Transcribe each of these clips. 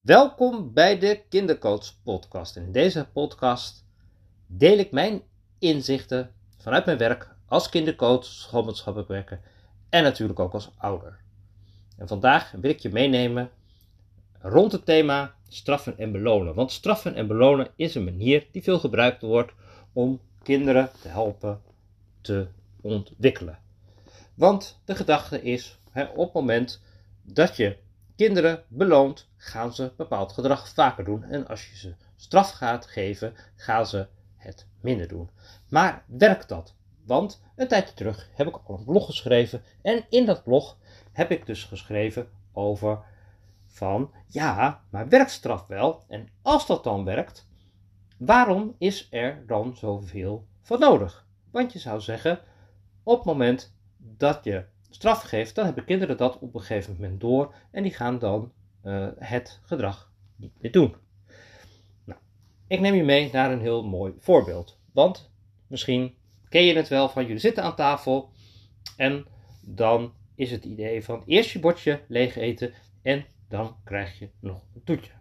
Welkom bij de Kindercoach Podcast. In deze podcast deel ik mijn inzichten vanuit mijn werk als kindercoach, schoolmaatschappelijk werker en natuurlijk ook als ouder. En vandaag wil ik je meenemen rond het thema straffen en belonen. Want straffen en belonen is een manier die veel gebruikt wordt om kinderen te helpen te ontwikkelen. Want de gedachte is, hè, op het moment dat je kinderen beloont, gaan ze bepaald gedrag vaker doen. En als je ze straf gaat geven, gaan ze het minder doen. Maar werkt dat? Want een tijdje terug heb ik al een blog geschreven. En in dat blog heb ik dus geschreven over van ja, maar werkt straf wel? En als dat dan werkt, waarom is er dan zoveel van nodig? Want je zou zeggen, op het moment dat je straf geeft, dan hebben kinderen dat op een gegeven moment door en die gaan dan uh, het gedrag niet meer doen. Nou, ik neem je mee naar een heel mooi voorbeeld. Want misschien ken je het wel van jullie zitten aan tafel en dan is het idee van eerst je bordje leeg eten en dan krijg je nog een toetje.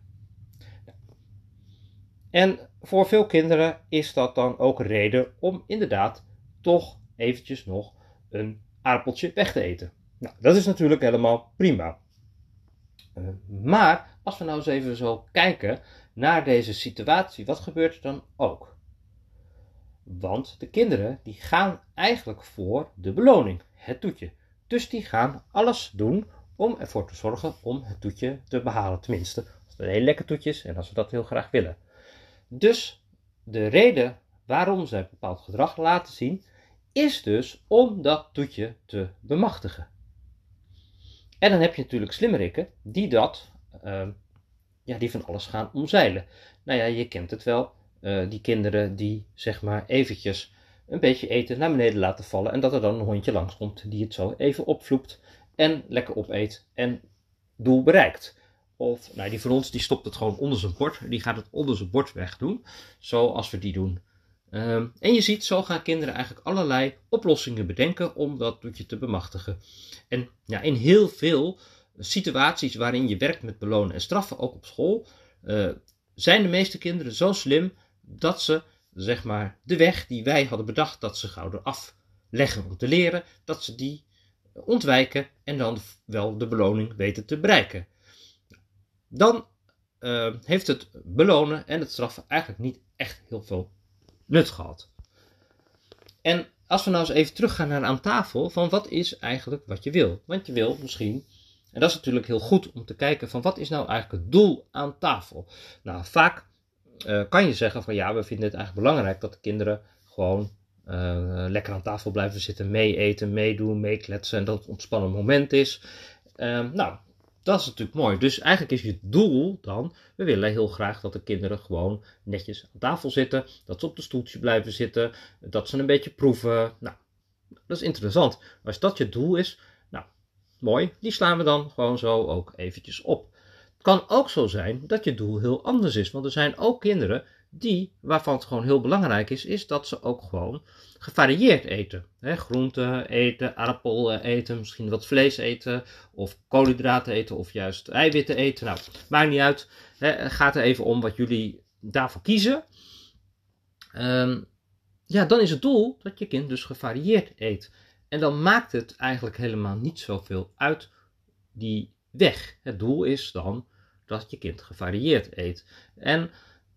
En voor veel kinderen is dat dan ook reden om inderdaad toch eventjes nog een aardappeltje weg te eten. Nou, dat is natuurlijk helemaal prima. Uh, maar als we nou eens even zo kijken naar deze situatie, wat gebeurt er dan ook? Want de kinderen die gaan eigenlijk voor de beloning, het toetje. Dus die gaan alles doen om ervoor te zorgen om het toetje te behalen. Tenminste, als het een heel lekker toetje is en als we dat heel graag willen. Dus de reden waarom zij bepaald gedrag laten zien, is dus om dat toetje te bemachtigen. En dan heb je natuurlijk slimmerikken die dat, uh, ja, die van alles gaan omzeilen. Nou ja, je kent het wel. Uh, die kinderen die zeg maar eventjes een beetje eten naar beneden laten vallen en dat er dan een hondje langskomt die het zo even opvloept en lekker opeet en doel bereikt. Of nou, die van ons die stopt het gewoon onder zijn bord, die gaat het onder zijn bord wegdoen, zoals we die doen. Um, en je ziet, zo gaan kinderen eigenlijk allerlei oplossingen bedenken om dat doetje te bemachtigen. En ja, in heel veel situaties waarin je werkt met belonen en straffen, ook op school, uh, zijn de meeste kinderen zo slim dat ze, zeg maar, de weg die wij hadden bedacht dat ze zouden afleggen om te leren, dat ze die ontwijken en dan wel de beloning weten te bereiken. Dan uh, heeft het belonen en het straffen eigenlijk niet echt heel veel nut gehad. En als we nou eens even teruggaan naar aan tafel, van wat is eigenlijk wat je wil? Want je wil misschien, en dat is natuurlijk heel goed om te kijken van wat is nou eigenlijk het doel aan tafel? Nou, vaak uh, kan je zeggen van ja, we vinden het eigenlijk belangrijk dat de kinderen gewoon uh, lekker aan tafel blijven zitten, mee eten, meedoen, meekletsen en dat het ontspannen moment is. Uh, nou, dat is natuurlijk mooi. Dus eigenlijk is je doel dan, we willen heel graag dat de kinderen gewoon netjes aan tafel zitten, dat ze op de stoeltje blijven zitten, dat ze een beetje proeven. Nou, dat is interessant. Als dat je doel is, nou, mooi, die slaan we dan gewoon zo ook eventjes op. Het kan ook zo zijn dat je doel heel anders is, want er zijn ook kinderen die, waarvan het gewoon heel belangrijk is, is dat ze ook gewoon gevarieerd eten. Groenten eten, aardappel eten, misschien wat vlees eten, of koolhydraten eten, of juist eiwitten eten. Nou, maakt niet uit. Het gaat er even om wat jullie daarvoor kiezen. Um, ja, dan is het doel dat je kind dus gevarieerd eet. En dan maakt het eigenlijk helemaal niet zoveel uit die weg. Het doel is dan dat je kind gevarieerd eet. En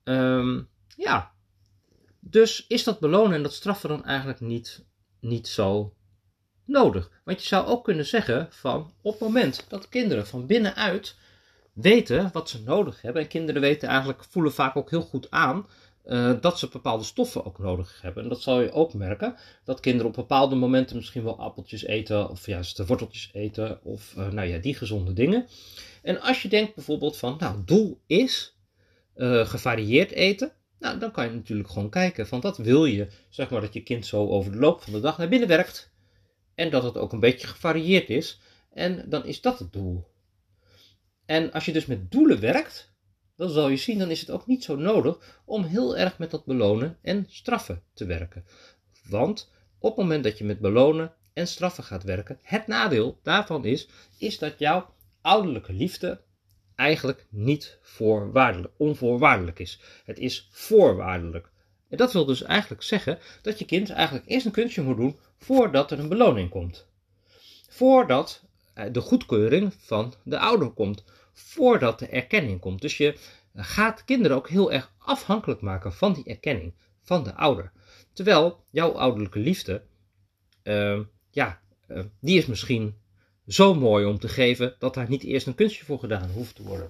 um, ja, dus is dat belonen en dat straffen dan eigenlijk niet, niet zo nodig. Want je zou ook kunnen zeggen van op het moment dat kinderen van binnenuit weten wat ze nodig hebben. En kinderen weten eigenlijk, voelen vaak ook heel goed aan uh, dat ze bepaalde stoffen ook nodig hebben. En dat zal je ook merken, dat kinderen op bepaalde momenten misschien wel appeltjes eten, of juist de worteltjes eten, of uh, nou ja, die gezonde dingen. En als je denkt bijvoorbeeld van, nou, doel is uh, gevarieerd eten, nou, dan kan je natuurlijk gewoon kijken van wat wil je, zeg maar dat je kind zo over de loop van de dag naar binnen werkt en dat het ook een beetje gevarieerd is en dan is dat het doel. En als je dus met doelen werkt, dan zal je zien, dan is het ook niet zo nodig om heel erg met dat belonen en straffen te werken. Want op het moment dat je met belonen en straffen gaat werken, het nadeel daarvan is, is dat jouw ouderlijke liefde eigenlijk niet voorwaardelijk, onvoorwaardelijk is. Het is voorwaardelijk. En dat wil dus eigenlijk zeggen dat je kind eigenlijk eerst een kunstje moet doen voordat er een beloning komt. Voordat eh, de goedkeuring van de ouder komt. Voordat de erkenning komt. Dus je gaat kinderen ook heel erg afhankelijk maken van die erkenning van de ouder. Terwijl jouw ouderlijke liefde, uh, ja, uh, die is misschien zo mooi om te geven dat daar niet eerst een kunstje voor gedaan hoeft te worden.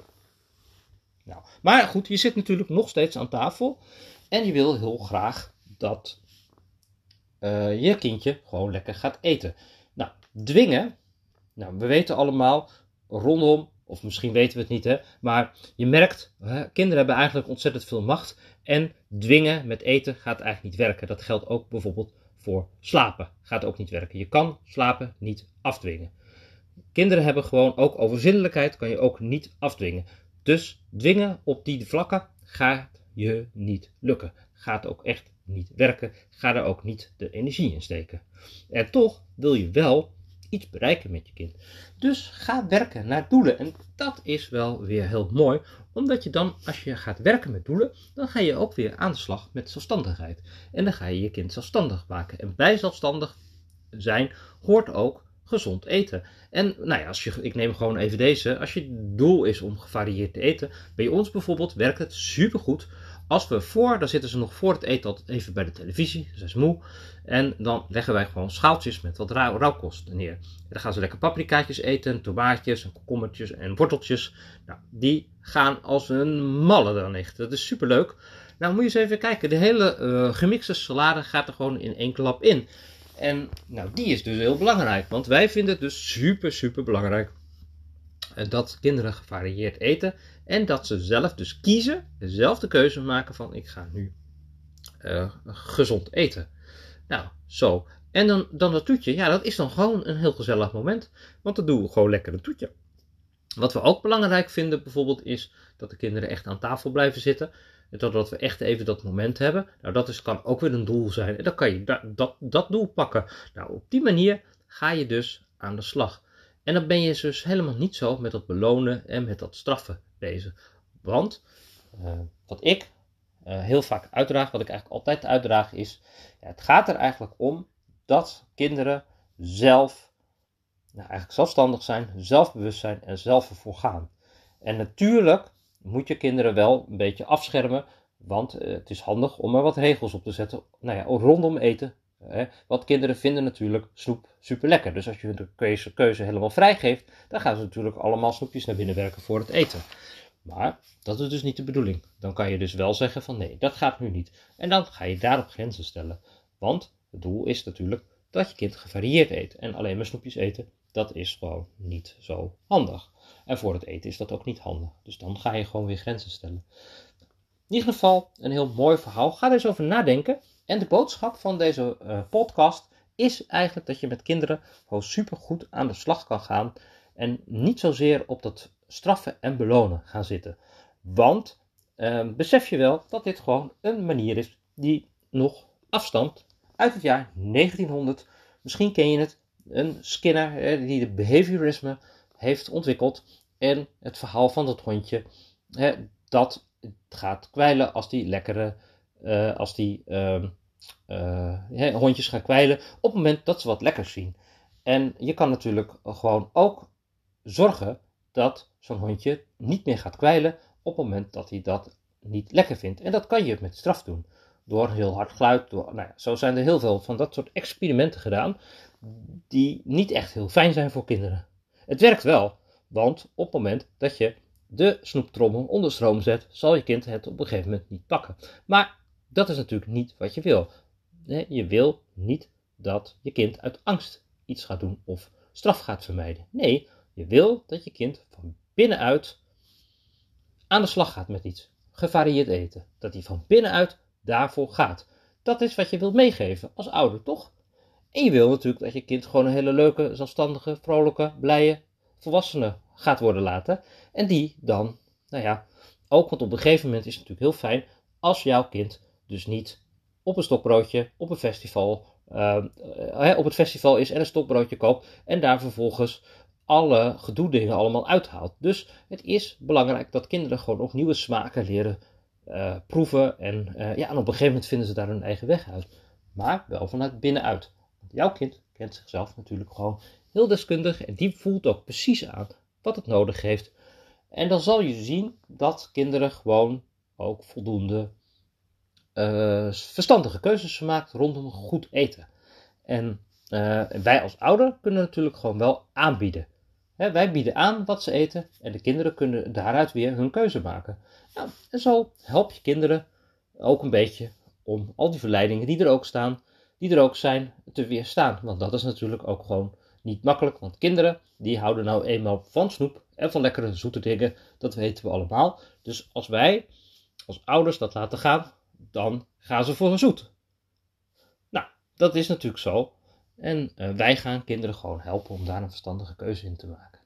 Nou, maar goed, je zit natuurlijk nog steeds aan tafel en je wil heel graag dat uh, je kindje gewoon lekker gaat eten. Nou, dwingen, nou, we weten allemaal rondom, of misschien weten we het niet, hè, maar je merkt, hè, kinderen hebben eigenlijk ontzettend veel macht en dwingen met eten gaat eigenlijk niet werken. Dat geldt ook bijvoorbeeld voor slapen, gaat ook niet werken. Je kan slapen niet afdwingen. Kinderen hebben gewoon ook overzinnelijkheid, kan je ook niet afdwingen. Dus dwingen op die vlakken gaat je niet lukken. Gaat ook echt niet werken. Ga er ook niet de energie in steken. En toch wil je wel iets bereiken met je kind. Dus ga werken naar doelen. En dat is wel weer heel mooi, omdat je dan, als je gaat werken met doelen, dan ga je ook weer aan de slag met zelfstandigheid. En dan ga je je kind zelfstandig maken. En bij zelfstandig zijn hoort ook gezond eten. En nou ja, als je, ik neem gewoon even deze. Als je doel is om gevarieerd te eten, bij ons bijvoorbeeld werkt het supergoed als we voor, dan zitten ze nog voor het eten even bij de televisie, ze zijn moe. En dan leggen wij gewoon schaaltjes met wat rauw, rauwkost neer. En dan gaan ze lekker paprikaatjes eten, tomaatjes en en worteltjes. Nou, die gaan als een malle dan echt. Dat is super leuk. Nou, moet je eens even kijken. De hele uh, gemixte salade gaat er gewoon in één klap in. En nou, die is dus heel belangrijk. Want wij vinden het dus super, super belangrijk eh, dat kinderen gevarieerd eten. En dat ze zelf dus kiezen, zelf de keuze maken van ik ga nu uh, gezond eten. Nou, zo. En dan, dan dat toetje, ja, dat is dan gewoon een heel gezellig moment. Want dan doen we gewoon lekker een toetje. Wat we ook belangrijk vinden bijvoorbeeld is dat de kinderen echt aan tafel blijven zitten. Dat we echt even dat moment hebben. Nou, dat is, kan ook weer een doel zijn. En dan kan je dat, dat, doel pakken. Nou, op die manier ga je dus aan de slag. En dan ben je dus helemaal niet zo met dat belonen en met dat straffen bezig. Want uh, wat ik uh, heel vaak uitdraag, wat ik eigenlijk altijd uitdraag, is: ja, het gaat er eigenlijk om dat kinderen zelf, nou, eigenlijk zelfstandig zijn, zelfbewust zijn en zelf ervoor gaan. En natuurlijk moet je kinderen wel een beetje afschermen, want uh, het is handig om er wat regels op te zetten. Nou ja, rondom eten Hè? Want kinderen vinden natuurlijk snoep super lekker. Dus als je de keuze, keuze helemaal vrijgeeft, dan gaan ze natuurlijk allemaal snoepjes naar binnen werken voor het eten. Maar dat is dus niet de bedoeling. Dan kan je dus wel zeggen van nee, dat gaat nu niet. En dan ga je daarop grenzen stellen. Want het doel is natuurlijk dat je kind gevarieerd eet. En alleen maar snoepjes eten, dat is gewoon niet zo handig. En voor het eten is dat ook niet handig. Dus dan ga je gewoon weer grenzen stellen. In ieder geval een heel mooi verhaal. Ga er eens over nadenken. En de boodschap van deze uh, podcast is eigenlijk dat je met kinderen gewoon super goed aan de slag kan gaan. En niet zozeer op dat straffen en belonen gaan zitten. Want uh, besef je wel dat dit gewoon een manier is die nog afstamt uit het jaar 1900. Misschien ken je het. Een Skinner die de behaviorisme heeft ontwikkeld. En het verhaal van dat hondje dat gaat kwijlen als die lekkere, uh, als die uh, uh, hondjes gaan kwijlen op het moment dat ze wat lekkers zien. En je kan natuurlijk gewoon ook zorgen dat zo'n hondje niet meer gaat kwijlen op het moment dat hij dat niet lekker vindt. En dat kan je met straf doen. Door heel hard geluid. Nou zo zijn er heel veel van dat soort experimenten gedaan. Die niet echt heel fijn zijn voor kinderen. Het werkt wel. Want op het moment dat je de snoeptrommel onder stroom zet, zal je kind het op een gegeven moment niet pakken. Maar dat is natuurlijk niet wat je wil. Je wil niet dat je kind uit angst iets gaat doen of straf gaat vermijden. Nee, je wil dat je kind van binnenuit aan de slag gaat met iets. Gevarieerd eten. Dat hij van binnenuit daarvoor gaat. Dat is wat je wilt meegeven als ouder, toch? En je wil natuurlijk dat je kind gewoon een hele leuke, zelfstandige, vrolijke, blije volwassene gaat worden later. En die dan, nou ja, ook, want op een gegeven moment is het natuurlijk heel fijn als jouw kind dus niet op een stokbroodje, op een festival, uh, op het festival is en een stokbroodje koopt en daar vervolgens alle gedoe dingen allemaal uithaalt. Dus het is belangrijk dat kinderen gewoon ook nieuwe smaken leren uh, proeven. En, uh, ja, en op een gegeven moment vinden ze daar hun eigen weg uit. Maar wel vanuit binnenuit. Want jouw kind kent zichzelf natuurlijk gewoon heel deskundig. En die voelt ook precies aan wat het nodig heeft. En dan zal je zien dat kinderen gewoon ook voldoende uh, verstandige keuzes maken rondom goed eten. En wij als ouder kunnen natuurlijk gewoon wel aanbieden wij bieden aan wat ze eten en de kinderen kunnen daaruit weer hun keuze maken. Nou, en zo help je kinderen ook een beetje om al die verleidingen die er ook staan, die er ook zijn, te weerstaan. Want dat is natuurlijk ook gewoon niet makkelijk, want kinderen die houden nou eenmaal van snoep en van lekkere zoete dingen, dat weten we allemaal. Dus als wij als ouders dat laten gaan, dan gaan ze voor een zoet. Nou, dat is natuurlijk zo. En uh, wij gaan kinderen gewoon helpen om daar een verstandige keuze in te maken.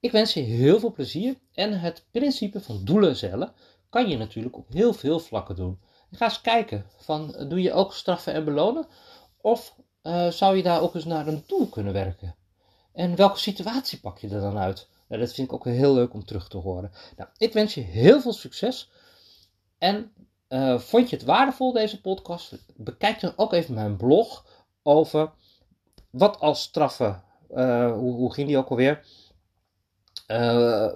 Ik wens je heel veel plezier en het principe van doelen stellen kan je natuurlijk op heel veel vlakken doen. ga eens kijken, van, doe je ook straffen en belonen? Of uh, zou je daar ook eens naar een doel kunnen werken? En welke situatie pak je er dan uit? Nou, dat vind ik ook heel leuk om terug te horen. Nou, ik wens je heel veel succes. En uh, vond je het waardevol, deze podcast? Bekijk dan ook even mijn blog over wat als straffen, uh, hoe, hoe, ging die ook alweer? Uh,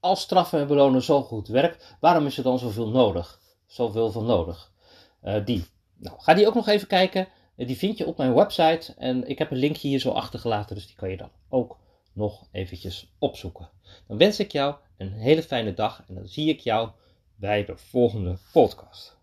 als straffen en belonen zo goed werkt, waarom is er dan zoveel nodig? Zoveel van nodig. Uh, die. Nou, ga die ook nog even kijken. Die vind je op mijn website. En ik heb een linkje hier zo achtergelaten, dus die kan je dan ook nog eventjes opzoeken. Dan wens ik jou een hele fijne dag en dan zie ik jou bij de volgende podcast.